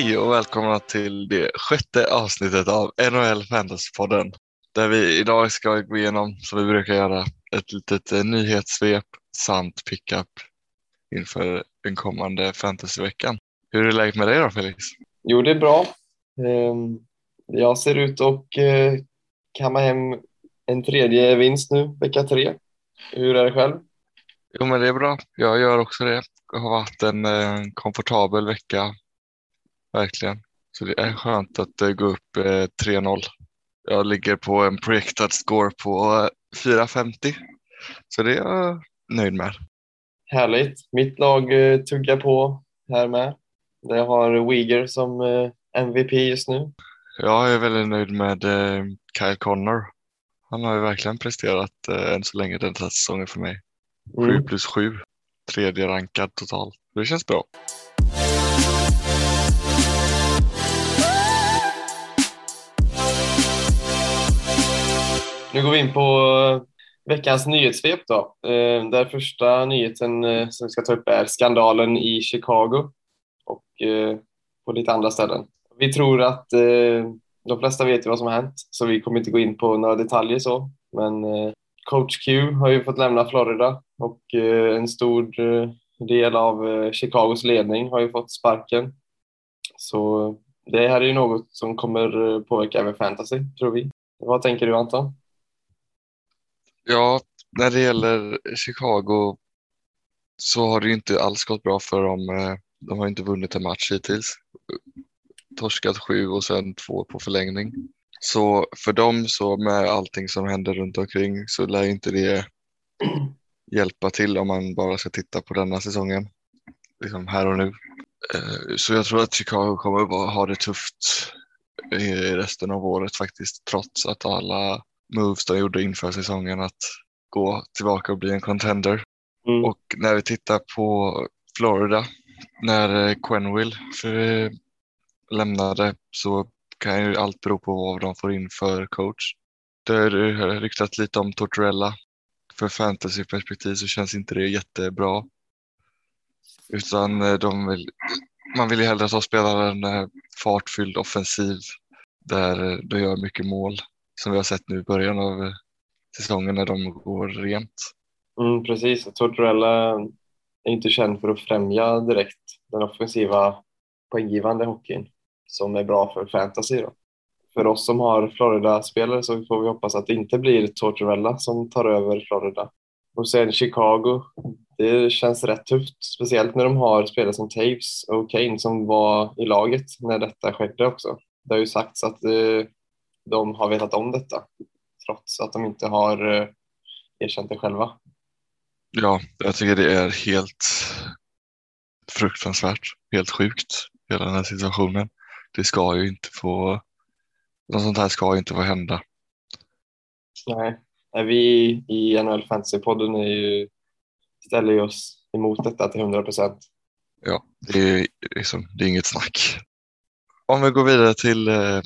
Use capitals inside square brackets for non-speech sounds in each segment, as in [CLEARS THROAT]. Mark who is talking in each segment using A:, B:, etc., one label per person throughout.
A: Hej och välkomna till det sjätte avsnittet av NHL Fantasypodden. Där vi idag ska gå igenom, som vi brukar göra, ett litet eh, nyhetssvep samt pickup inför den kommande fantasyveckan. Hur är läget med dig då Felix?
B: Jo, det är bra. Ehm, Jag ser ut att eh, kamma hem en tredje vinst nu, vecka tre. Hur är det själv?
A: Jo men det är bra, jag gör också det. Det har varit en eh, komfortabel vecka, verkligen. Så det är skönt att eh, gå upp eh, 3-0. Jag ligger på en projected score på eh, 4,50. Så det är jag nöjd med.
B: Härligt. Mitt lag eh, tuggar på här med. Det har Uyghur som eh, MVP just nu.
A: Jag är väldigt nöjd med eh, Kyle Connor. Han har ju verkligen presterat eh, än så länge den här säsongen för mig. 7
B: Mm.
A: plus 7, tredje rankad totalt. Det känns bra.
B: Nu går vi in på eh, veckans nyhetssvep då. Eh, Där första nyheten eh, som vi ska ta upp är skandalen i Chicago och på lite andra ställen. Vi tror att de flesta vet ju vad som har hänt så vi kommer inte gå in på några detaljer så. Men coach Q har ju fått lämna Florida och en stor del av Chicagos ledning har ju fått sparken. Så det här är ju något som kommer påverka även fantasy tror vi. Vad tänker du Anton?
A: Ja, när det gäller Chicago så har det ju inte alls gått bra för dem. Eh, de har inte vunnit en match hittills. Torskat sju och sen två på förlängning. Så för dem så med allting som händer runt omkring så lär inte det [CLEARS THROAT] hjälpa till om man bara ska titta på denna säsongen. Liksom här och nu. Eh, så jag tror att Chicago kommer att ha det tufft i resten av året faktiskt. Trots att alla moves de gjorde inför säsongen att gå tillbaka och bli en contender.
B: Mm.
A: Och när vi tittar på Florida, när eh, Quenville för, lämnade så kan ju allt bero på vad de får in för coach. Det har ryktat lite om Tortorella. För fantasyperspektiv så känns inte det jättebra. Utan eh, de vill, man vill ju hellre ta spelaren eh, fartfylld offensiv där eh, de gör mycket mål som vi har sett nu i början av eh, säsongen när de går rent.
B: Mm, precis. Tortorella är inte känd för att främja direkt den offensiva poänggivande hockeyn som är bra för fantasy. Då. För oss som har Florida-spelare så får vi hoppas att det inte blir Tortorella som tar över Florida. Och sen Chicago, det känns rätt tufft, speciellt när de har spelare som Taves och Kane som var i laget när detta skedde också. Det har ju sagts att eh, de har vetat om detta trots att de inte har eh, erkänt det själva.
A: Ja, jag tycker det är helt fruktansvärt, helt sjukt, hela den här situationen. Det ska ju inte få, något sånt här ska ju inte få hända.
B: Nej, vi i NHL Fantasy-podden är ju, ställer ju oss emot detta till 100 procent.
A: Ja, det är, liksom, det är inget snack. Om vi går vidare till eh,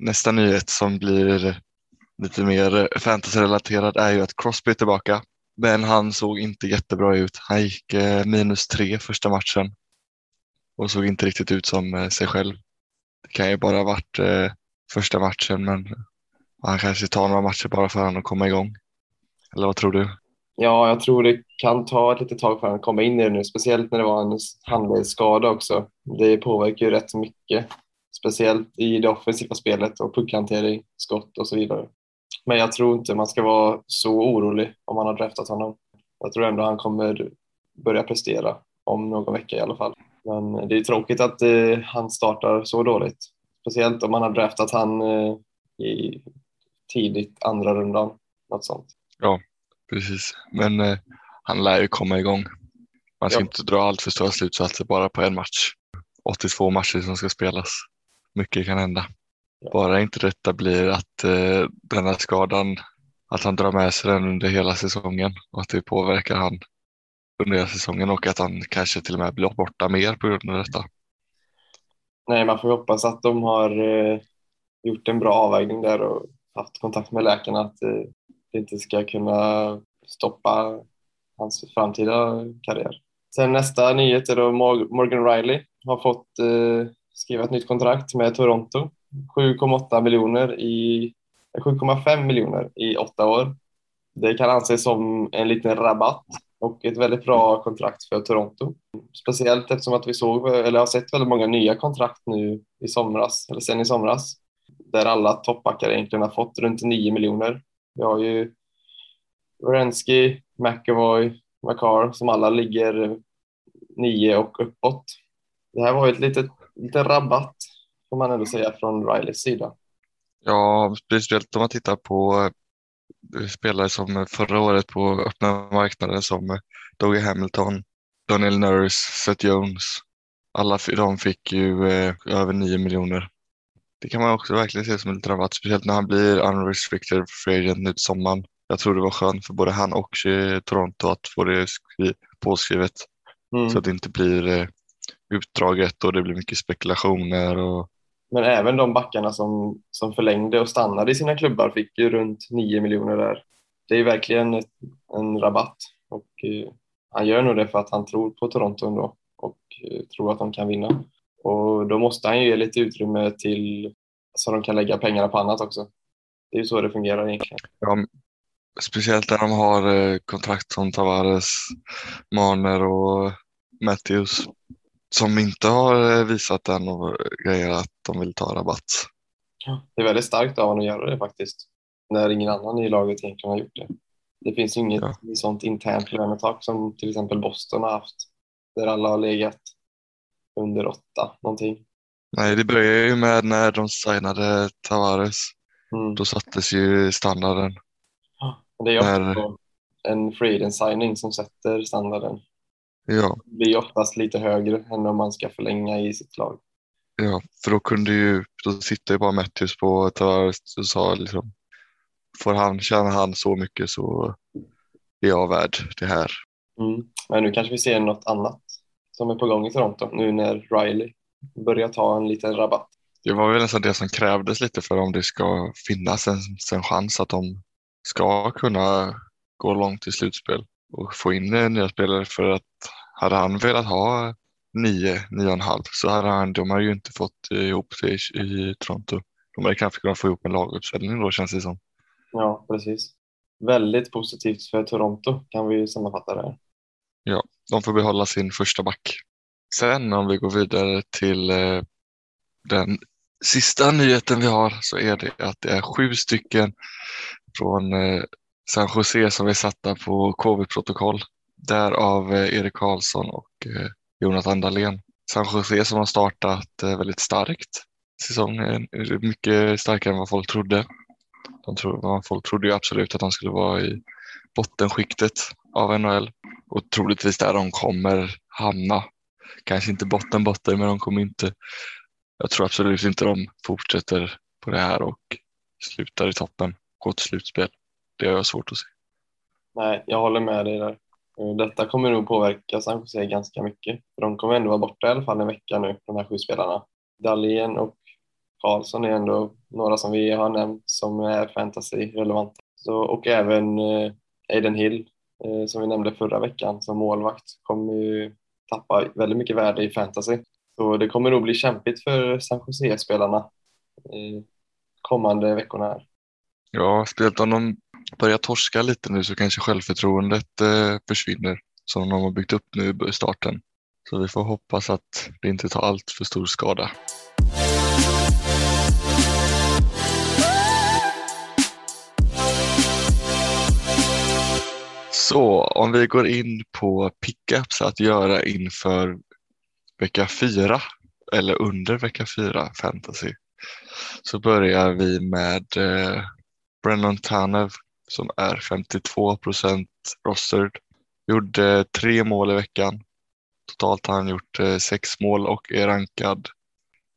A: nästa nyhet som blir lite mer fantasy-relaterad är ju att Crosby är tillbaka. Men han såg inte jättebra ut. Han gick eh, minus tre första matchen och såg inte riktigt ut som eh, sig själv. Det kan ju bara ha varit eh, första matchen men han kanske tar några matcher bara för han att komma igång. Eller vad tror du?
B: Ja, jag tror det kan ta ett litet tag för han att komma in i det nu, speciellt när det var en handledsskada också. Det påverkar ju rätt mycket, speciellt i det offensiva spelet och puckhantering, skott och så vidare. Men jag tror inte man ska vara så orolig om man har draftat honom. Jag tror ändå han kommer börja prestera om någon vecka i alla fall. Men det är tråkigt att eh, han startar så dåligt. Speciellt om man har draftat han eh, i tidigt andra rundan. Något sånt.
A: Precis, men eh, han lär ju komma igång. Man ska
B: Ja.
A: inte dra allt för stora slutsatser bara på en match. 82 matcher som ska spelas. Mycket kan hända. Bara inte detta blir att eh, den här skadan, att han drar med sig den under hela säsongen och att det påverkar han under hela säsongen och att han kanske till och med blir borta mer på grund av detta.
B: Nej, man får hoppas att de har eh, gjort en bra avvägning där och haft kontakt med läkarna att eh, det inte ska kunna stoppa hans framtida karriär. Sen nästa nyhet är då Mor- Morgan Riley har fått eh, skriva ett nytt kontrakt med Toronto. 7,8 miljoner i eh, 7,5 miljoner i åtta år. Det kan anses som en liten rabatt och ett väldigt bra kontrakt för Toronto. Speciellt eftersom att vi såg, eller har sett väldigt många nya kontrakt nu i somras, eller sen i somras, där alla toppbackar egentligen har fått runt 9 miljoner. Vi har ju Wierenski, McAvoy, McCarr som alla ligger 9 och uppåt. Det här var ju ett litet, lite rabatt får man ändå säga från Rileys sida.
A: Ja, speciellt om man tittar på eh, spelare som förra året på öppna marknaden som Dougie Hamilton, Daniel Nurse, Seth Jones. Alla de fick ju eh, över 9 miljoner. Det kan man också verkligen se som en rabatt, speciellt när han blir unrestricted free agent nu till sommaren. Jag tror det var skönt för både han och eh, Toronto att få det påskrivet mm. så att det inte blir eh, utdraget och det blir mycket spekulationer. Och...
B: Men även de backarna som, som förlängde och stannade i sina klubbar fick ju runt 9 miljoner där. Det är verkligen ett, en rabatt och eh, han gör nog det för att han tror på Toronto ändå och eh, tror att de kan vinna. Och då måste han ju ge lite utrymme till så de kan lägga pengarna på annat också. Det är ju så det fungerar egentligen.
A: Ja, speciellt när de har eh, kontrakt som Tavares, Marner och Matthews som inte har eh, visat än och grejer att de vill ta rabatt.
B: Det är väldigt starkt av honom att göra det faktiskt. När ingen annan i laget egentligen har gjort det. Det finns ju inget ja. sånt internt lönetak som till exempel Boston har haft. Där alla har legat under åtta någonting.
A: Nej, det började ju med när de signade Tavares. Mm. Då sattes ju standarden.
B: Ja, det är också när... en free signing som sätter standarden.
A: Ja.
B: Det blir oftast lite högre än om man ska förlänga i sitt lag.
A: Ja, för då kunde ju, då sitter ju bara Matthews på Tavares och sa liksom, får han, tjänar han så mycket så är jag värd det här.
B: Mm. Men nu kanske vi ser något annat som är på gång i Toronto nu när Riley börjar ta en liten rabatt.
A: Det var väl nästan det som krävdes lite för om det ska finnas en, en chans att de ska kunna gå långt i slutspel och få in nya spelare för att hade han velat ha nio, nio och en halv så hade han, de har ju inte fått ihop det i, i Toronto. De hade kanske kunnat få ihop en laguppställning då känns det som.
B: Ja, precis. Väldigt positivt för Toronto kan vi sammanfatta det här.
A: Ja, de får behålla sin första back. Sen om vi går vidare till eh, den sista nyheten vi har så är det att det är sju stycken från eh, San Jose som är satta på covid-protokoll. Därav av eh, Erik Karlsson och eh, Jonathan Dahlén. San Jose som har startat eh, väldigt starkt säsongen, mycket starkare än vad folk trodde. De tro, folk trodde ju absolut att de skulle vara i bottenskiktet av NHL och troligtvis där de kommer hamna. Kanske inte botten botten men de kommer inte. Jag tror absolut inte de fortsätter på det här och slutar i toppen, går till slutspel. Det har jag svårt att se.
B: Nej, jag håller med dig där. Eh, detta kommer nog påverka San Jose ganska mycket. För de kommer ändå vara borta i alla fall en vecka nu, de här sju spelarna. Dahlén och Karlsson är ändå några som vi har nämnt som är fantasy-relevanta. och även eh, Aiden Hill eh, som vi nämnde förra veckan som målvakt kommer ju tappa väldigt mycket värde i fantasy. Så det kommer nog bli kämpigt för San Jose-spelarna kommande veckorna här.
A: Ja, spelat om de börjar torska lite nu så kanske självförtroendet eh, försvinner som de har byggt upp nu i starten. Så vi får hoppas att det inte tar allt för stor skada. Så om vi går in på pickups att göra inför vecka fyra eller under vecka fyra fantasy så börjar vi med eh, Brennan Tanev som är 52 procent rostered. Gjorde tre mål i veckan. Totalt har han gjort eh, sex mål och är rankad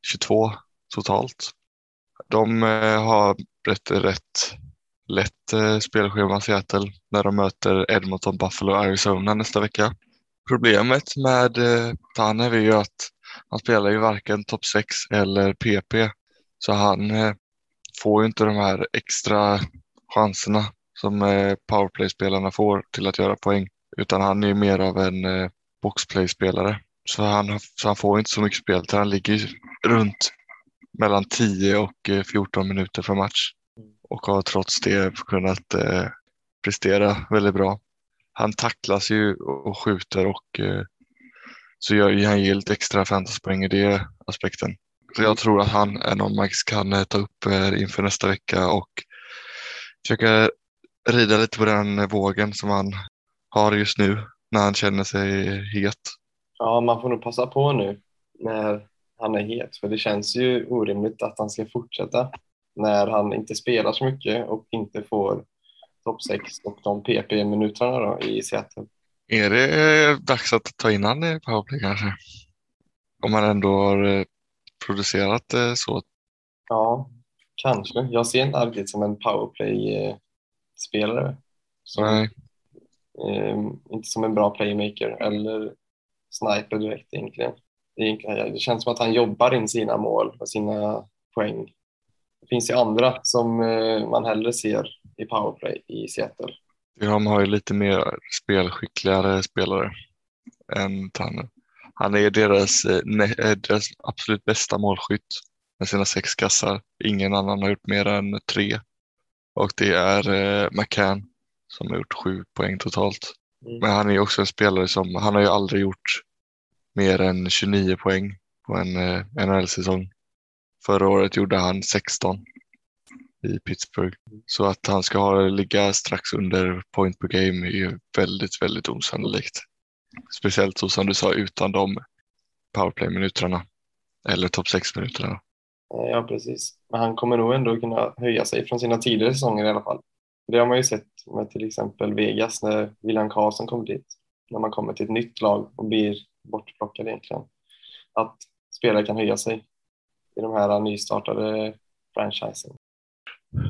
A: 22 totalt. De eh, har rätt, rätt lätt eh, spelschema Seattle när de möter Edmonton, Buffalo och Arizona nästa vecka. Problemet med Tanev är ju att han spelar ju varken topp 6 eller PP så han får ju inte de här extra chanserna som eh, powerplay-spelarna får till att göra poäng. Utan han är mer av en eh, boxplay-spelare. Så han, så han får inte så mycket spel. Han ligger runt mellan 10 och eh, 14 minuter per match och har trots det kunnat eh, prestera väldigt bra. Han tacklas ju och skjuter och eh, så gör han ju lite extra fantasypoäng i det aspekten. Så jag tror att han är någon man kan ta upp inför nästa vecka och försöka rida lite på den vågen som han har just nu när han känner sig het.
B: Ja, man får nog passa på nu när han är het, för det känns ju orimligt att han ska fortsätta när han inte spelar så mycket och inte får topp 6 och de PP-minuterna i Seattle.
A: Är det dags att ta in han i powerplay kanske? Om man ändå har eh, producerat eh, så.
B: Ja, kanske. Jag ser inte riktigt som en powerplay-spelare.
A: Nej.
B: Eh, inte som en bra playmaker eller sniper direkt egentligen. Det känns som att han jobbar in sina mål och sina poäng. Det finns ju andra som eh, man hellre ser i powerplay i Seattle.
A: De har ju lite mer spelskickligare spelare än Tanner. Han är deras, eh, deras absolut bästa målskytt med sina sex kassar. Ingen annan har gjort mer än tre. Och det är eh, McCann som har gjort sju poäng totalt. Mm. Men han är också en spelare som, han har ju aldrig gjort mer än 29 poäng på en eh, NHL-säsong. Förra året gjorde han 16 i Pittsburgh. Så att han ska ha, ligga strax under point per game är ju väldigt, väldigt osannolikt. Speciellt så som du sa utan de powerplay-minuterna eller topp 6-minuterna.
B: Eh, ja, precis. Men han kommer nog ändå kunna höja sig från sina tidigare säsonger i alla fall. Det har man ju sett med till exempel Vegas när William Karlsson kom dit. När man kommer till ett nytt lag och blir bortplockad egentligen. Att spelare kan höja sig i de här nystartade franchisen.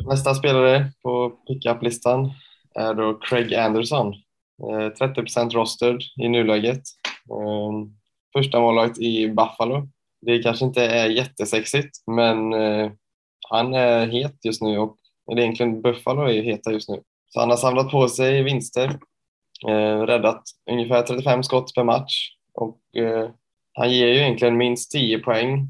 B: Nästa spelare på pickup-listan är då Craig Anderson. Eh, 30 rostered i nuläget. Eh, första målvakt i Buffalo. Det kanske inte är jättesexigt, men eh, han är het just nu och eller egentligen Buffalo är heta just nu. Så han har samlat på sig vinster, eh, räddat ungefär 35 skott per match och eh, han ger ju egentligen minst 10 poäng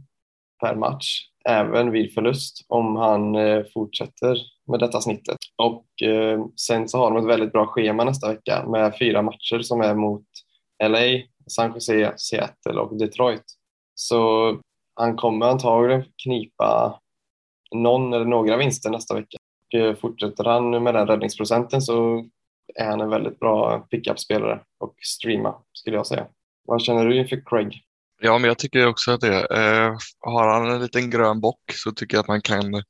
B: per match även vid förlust om han eh, fortsätter med detta snittet. Och eh, sen så har de ett väldigt bra schema nästa vecka med fyra matcher som är mot LA, San Jose, Seattle och Detroit. Så han kommer antagligen knipa någon eller några vinster nästa vecka. Och eh, fortsätter han med den räddningsprocenten så är han en väldigt bra pickup-spelare och streama skulle jag säga. Vad känner du inför Craig?
A: Ja, men jag tycker också att det. Eh, har han en liten grön bock så tycker jag att man kan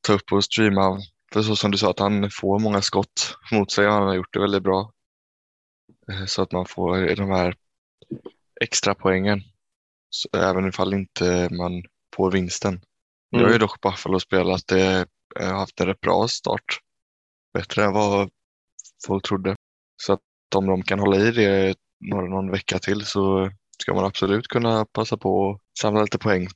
A: ta upp och streama. För så som du sa att han får många skott mot sig. och Han har gjort det väldigt bra. Eh, så att man får de här extra poängen. Så även ifall inte man får vinsten. Mm. Nu har ju dock Buffalo spelat det, eh, haft en rätt bra start. Bättre än vad folk trodde. Så att om de kan hålla i det någon, någon vecka till så ska man absolut kunna passa på att samla lite poäng.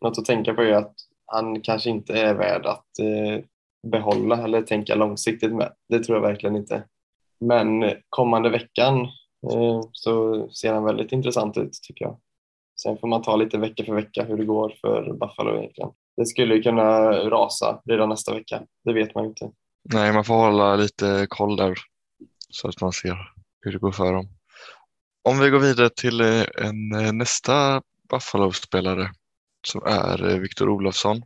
B: Något att tänka på är att han kanske inte är värd att eh, behålla eller tänka långsiktigt med. Det tror jag verkligen inte. Men kommande veckan eh, så ser han väldigt intressant ut tycker jag. Sen får man ta lite vecka för vecka hur det går för Buffalo egentligen. Det skulle kunna rasa redan nästa vecka. Det vet man ju inte.
A: Nej, man får hålla lite koll där så att man ser hur det går för dem. Om vi går vidare till eh, en, eh, nästa Buffalo-spelare som är eh, Viktor Olofsson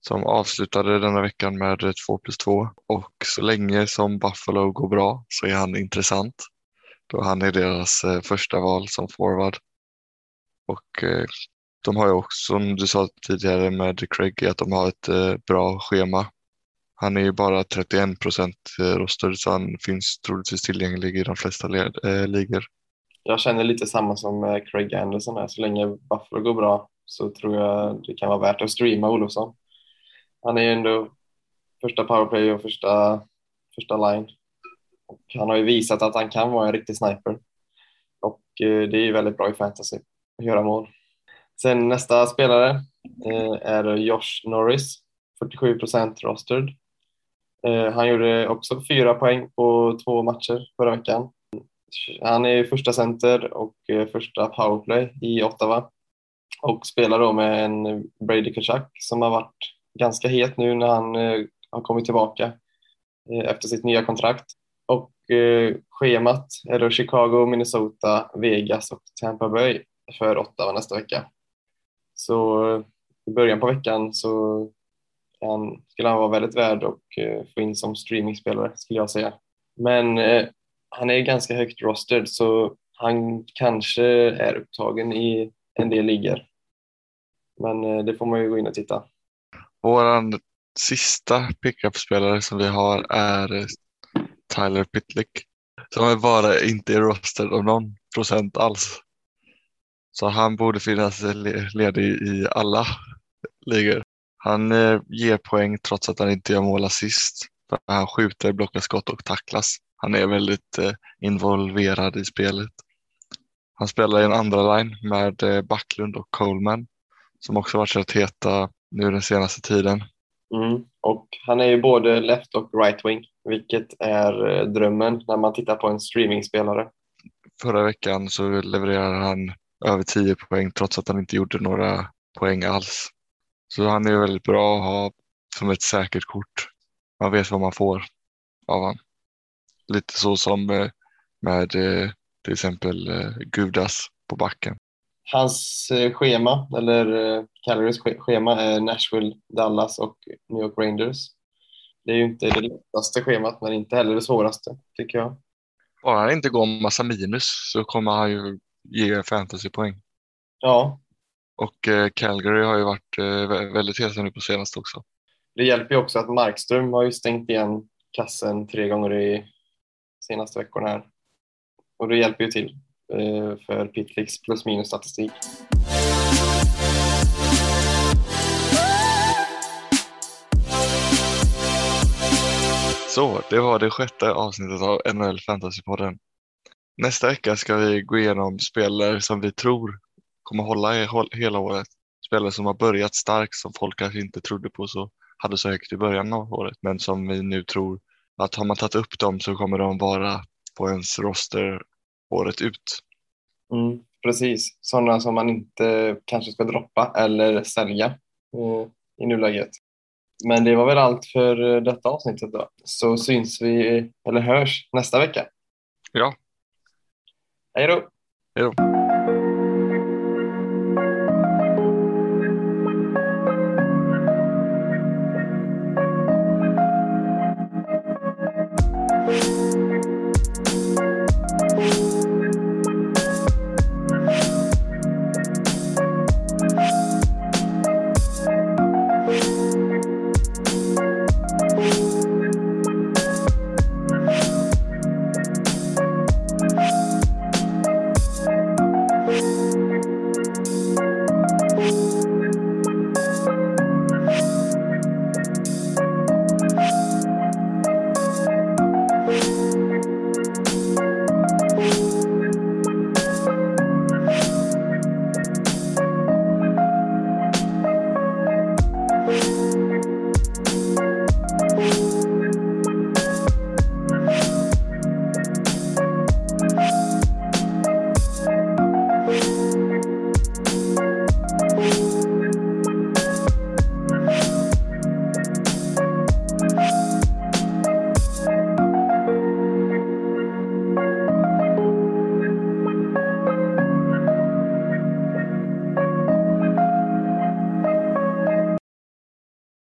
A: som avslutade denna veckan med 2 plus 2 och så länge som Buffalo går bra så är han intressant då han är deras första val som forward. Och eh, de har ju också, som du sa tidigare med Craig, att de har ett eh, bra schema. Han är ju bara 31 procent eh, roster så han finns troligtvis tillgänglig i de flesta ligor
B: jag känner lite samma som Craig Anderson här. Så länge Buffalo går bra så tror jag det kan vara värt att streama Olofsson. Han är ju ändå första powerplay och första, första line. Och han har ju visat att han kan vara en riktig sniper. Och det är ju väldigt bra i fantasy göra mål. Sen nästa spelare eh, är Josh Norris, 47 procent rostered. Eh, han gjorde också fyra poäng på två matcher förra veckan han är första center och eh, första powerplay i Ottawa. och spelar då med en Brady Kachak som har varit ganska het nu när han eh, har kommit tillbaka eh, efter sitt nya kontrakt. Och schemat är då Chicago, Minnesota, Vegas och Tampa Bay för Ottawa nästa vecka. Så i början på veckan så han, skulle han vara väldigt värd att eh, få in som streamingspelare skulle jag säga. Men eh, han är ganska högt rostered så han kanske är upptagen i en del ligor. Men eh, det får man ju gå in och titta.
A: Vår sista pickup-spelare som vi har är eh, Tyler Pitlick. Som är bara inte är rostered av någon procent alls. Så han borde finnas ledig i alla ligor. Han eh, ger poäng trots att han inte gör mål assist. Han skjuter, blockar skott och tacklas. Han är väldigt eh, involverad i spelet. Han spelar i en andra line med eh, Backlund och Coleman som också varit rätt heta nu den senaste tiden.
B: Mm. Och han är ju både left och right wing, vilket är drömmen när man tittar på en streamingspelare.
A: Förra veckan så levererade han över 10 poäng trots att han inte gjorde några poäng alls. Så han är väldigt bra att ha som ett säkert kort. Man vet vad man får av honom. Lite så som eh, med eh, till exempel Gudas på backen.
B: Hans schema, eller Calories schema, är Nashville, Dallas och New York Rangers. Det är ju inte det lättaste schemat, men inte heller det svåraste, tycker jag.
A: Bara han inte går massa minus så kommer han ju ge fantasypoäng.
B: Ja.
A: Och eh, Calgary har ju varit eh, väldigt heta nu på senaste också.
B: Det hjälper ju också att Markström har ju stängt igen kassen tre gånger i senaste veckorna här. Och det hjälper ju till eh, för Pitlicks plus minus statistik.
A: Så, det var det sjätte avsnittet av NHL Fantasypodden. Nästa vecka ska vi gå igenom spelare som vi tror kommer hålla i hela året. Spelare som har börjat starkt som folk kanske inte trodde på så hade så högt i början av året men som vi nu tror att har man tagit upp dem så kommer de vara på ens roster året ut.
B: Mm, precis, sådana som man inte kanske ska droppa eller sälja eh, i nuläget. Men det var väl allt för detta avsnittet då. Så syns vi, eller hörs, nästa vecka.
A: Ja.
B: Hej då.
A: Hej då.